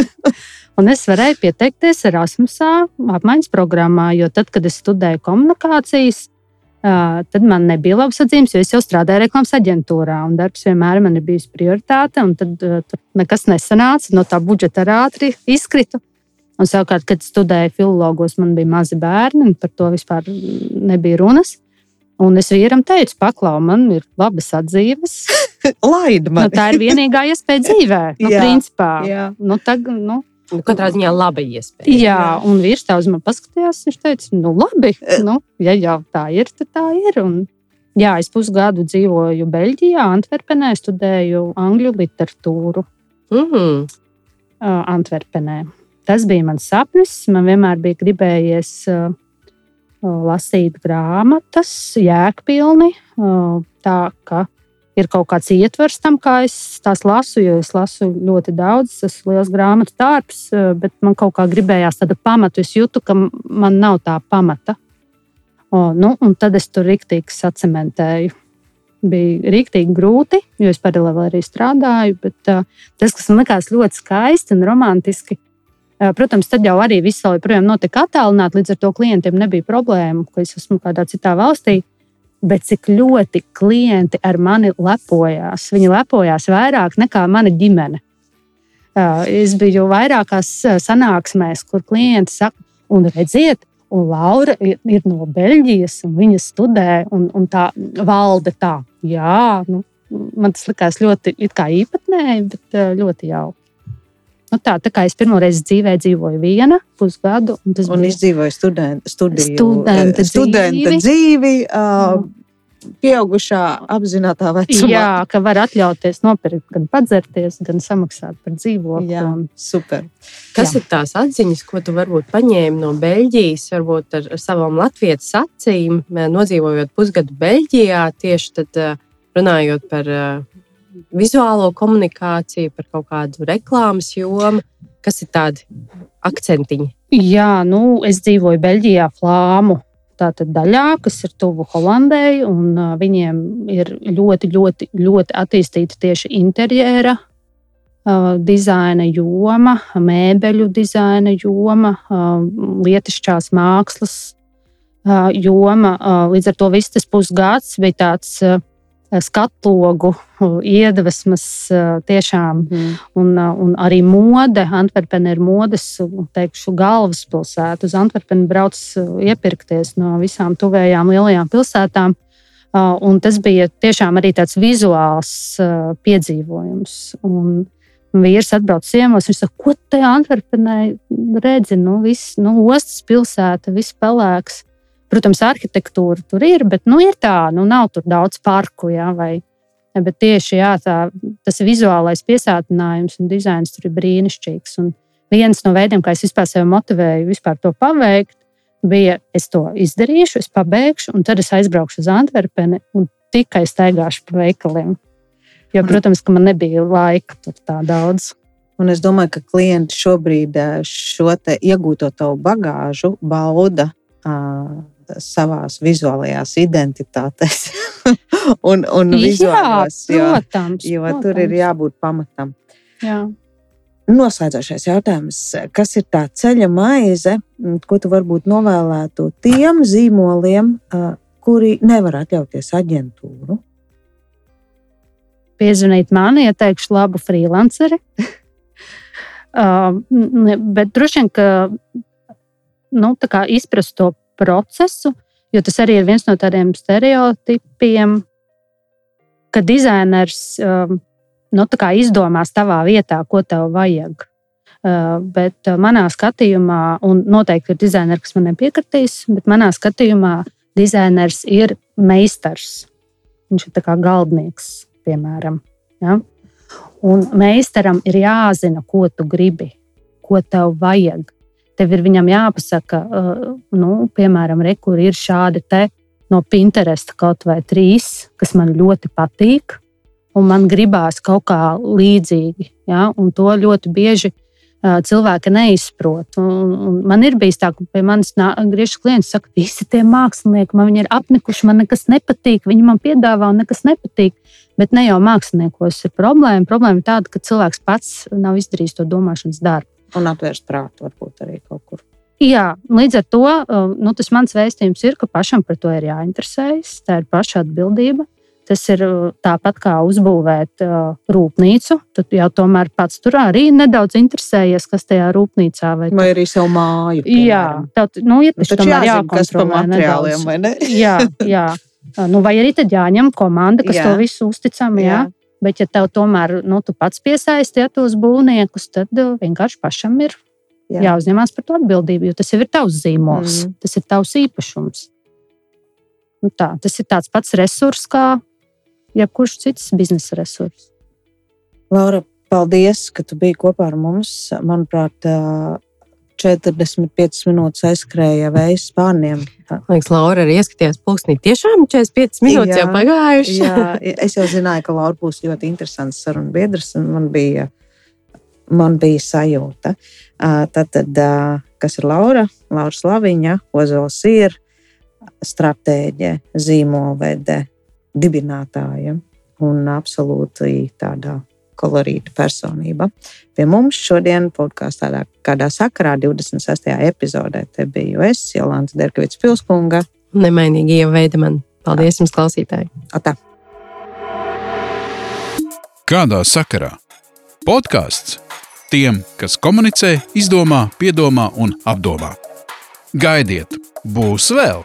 Un es varēju pieteikties Erasmusā, apmaiņas programmā, jo tad, kad es studēju komunikācijas, tad man nebija labs atzīmes, jo es jau strādāju reklāmas aģentūrā. Darbs vienmēr man ir bijis prioritāte, un tad nekas nesanāca. No tā budžeta ātri izkritu. Un savukārt, kad studēju filologos, man bija mazi bērni, un par to vispār nebija runas. Un es vīram teicu, paklau, man ir labas atzīmes. Laid man. Nu, tā ir vienīgā iespēja dzīvē. Nu, jā, principā. Jā. Nu, tag, nu, Nu, katrā ziņā laba iespēja. Jā, un vīrs tā uz mani paskatījās. Viņš teica, nu, labi, nu, ja jau tā ir, tad tā ir. Un, jā, es pusgadu dzīvoju Beļģijā, Antverpenē, studēju angļu literatūru. Mm uh, Antverpenē. Tas bija mans sapnis. Man vienmēr bija gribējies uh, lasīt grāmatas, jēgpilni, uh, tā ka ir kaut kāds ietvers tam, kā es tās lasu, jo es lasu ļoti daudz, tas ir liels grāmatu darbs, eh, bet man kaut kā gribējās tādu pamatu. Es jūtu, ka man nav tā pamata. O, nu, un tad es tur rīktīgi sacementēju. Bija rīktīgi grūti, jo es paralēli arī strādāju, bet uh, tas, kas man likās ļoti skaisti un romantiski, uh, protams, tad jau arī viss vēl joprojām notika attālināti, līdz ar to klientiem nebija problēmu, ka es esmu kādā citā valstī. Bet cik ļoti klienti ar mani lepojās. Viņi lepojās vairāk nekā mana ģimene. Es biju vairākās sanāksmēs, kur klienti saka, un redziet, un Laura ir, no Beļģijas, un viņa studē, un, un tā valde tā. Jā, nu, man tas likās ļoti īpatnēji, bet ļoti jauki. Nu tā, tā kā es pirmo reizi dzīvē dzīvoju viena pusgadu, un tas un bija izdzīvoju studenta, studiju, studenta, studenta dzīvi. dzīvi uh, pieaugušā apzināta vecumā. Jā, ka var atļauties nopirkt, gan padzerties, gan samaksāt par dzīvokli. Jā, super. Kas Jā. ir tās atziņas, ko tu varbūt paņēmi no Beļģijas, varbūt ar, ar savām latviešu acīm, nodzīvojot pusgadu Beļģijā, tieši tad runājot par vizuālo komunikāciju, par kaut kādu reklāmas jomu. Kas ir tādi akcentiņi? Jā, nu, es dzīvoju Beļģijā, Flāmu tātad daļā, kas ir tuvu Holandei, un viņiem ir ļoti, ļoti, ļoti attīstīta tieši interjera uh, dizaina joma, mēbeļu dizaina joma, uh, lietišķās mākslas uh, joma. Līdz ar to viss tas pusgads bija tāds. Uh, skatlogu, iedvesmas tiešām, mm. un, un arī mode. Antverpena ir modes, teikšu, galvaspilsēta. Uz Antverpenu brauc iepirkties no visām tuvējām lielajām pilsētām. Un tas bija tiešām arī tāds vizuāls piedzīvojums. Un vīrs atbrauc ciemos, viņš saka, ko te Antverpenē redzi? Nu, viss, nu, ostas pilsēta, viss pelēks. Protams, arhitektūra tur ir, bet nu, ir tā, nu, nav tur daudz parku. Jā, vai, bet tieši jā, tā, tas vizuālais piesātinājums un dizains tur ir brīnišķīgs. Un viens no veidiem, kā es vispār sevi motivēju, vispār to paveikt, bija, es to izdarīšu, es pabeigšu, un tad es aizbraukšu uz Antverpeni un tikai staigāšu pa veikaliem. Jo, protams, ka man nebija laika tur tā daudz. Un es domāju, ka klienti šobrīd šo iegūto tavu bagāžu bauda uh, savā vizuālajās identitātēs un, un vizuālās. Jā, protams, jo, jo protams. tur ir jābūt pamatam. Jā. Noslēdzošais jautājums, kas ir tā ceļa maize, ko tu varbūt novēlētu tiem zīmoliem, kuri nevar atļauties aģentūru? Piezvanīt man, ieteikšu labu freelanceri. uh, bet droši vien, ka nu, izprast to procesu, jo tas arī ir viens no tādiem stereotipiem, ka dizainers um, nu, izdomās tavā vietā, ko tev vajag. Uh, bet uh, manā skatījumā, un noteikti ir dizaineri, kas man nepiekritīs, bet manā skatījumā dizainers ir meistars. Viņš ir kā galdnieks, piemēram. Ja? Un meistaram ir jāzina, ko tu gribi, ko tev vajag. Tev ir viņam jāpasaka, nu, piemēram, re, kur ir šādi te no Pinteresta kaut vai trīs, kas man ļoti patīk un man gribās kaut kā līdzīgi. Ja? Un to ļoti bieži cilvēki neizprot. Un, un man ir bijis tā, ka pie manis griežas klients saka, visi tie mākslinieki man ir apnikuši, man nekas nepatīk, viņi man piedāvā un nekas nepatīk. Bet ne jau māksliniekos ir problēma. Problēma ir tāda, ka cilvēks pats nav izdarījis to domāšanas darbu. Un atvērst prātu varbūt arī kaut kur. Jā, līdz ar to nu, tas mans vēstījums ir, ka pašam par to ir jāinteresējas. Tā ir paša atbildība. Tas ir uh, tāpat kā uzbūvēt uh, rūpnīcu. Tad jau tomēr pats tur arī nedaudz interesējies, kas tajā rūpnīcā vai, vai arī savu māju. Piemēram. Jā, tad, nu, ir nu, taču jāzina, kas par materiāliem, nedaudz. vai ne? jā, jā. Nu, vai arī tad jāņem komanda, kas jā. to visu uzticam. Jā. Jā. Bet, ja tev tomēr nu, tu pats piesaisti ja, tos būvniekus, tad uh, vienkārši pašam ir jā. jāuzņemās par to atbildību, jo tas jau ir tavs zīmols, mm. tas ir tavs īpašums. Nu, tā, tas ir tāds pats resurs, kā jebkurš cits biznesa resurss. Laura, paldies, ka tu biji kopā ar mums. Manuprāt, 45 minūtes aizskrēja vējas spārniem. Liekas, Laura arī ieskatījās pulkstenī. Tiešām 45 minūtes jā, jau pagājušas. jā, es jau zināju, ka Laura būs ļoti interesants sarunu biedrs, un man bija, man bija sajūta. Tad, tad, kas ir Laura? Laura Slaviņa, Ozols ir stratēģe, zīmolvede, dibinātāja un absolūti tādā kolorīta personība. Pie mums šodien podkāstā kādā sakarā 26. epizodē te biju es, Jolanta Derkavits Pilskunga. Nemainīgi ieveida man. Paldies jums, klausītāji! Atā. Kādā sakarā? Podkāsts tiem, kas komunicē, izdomā, piedomā un apdomā. Gaidiet, būs vēl!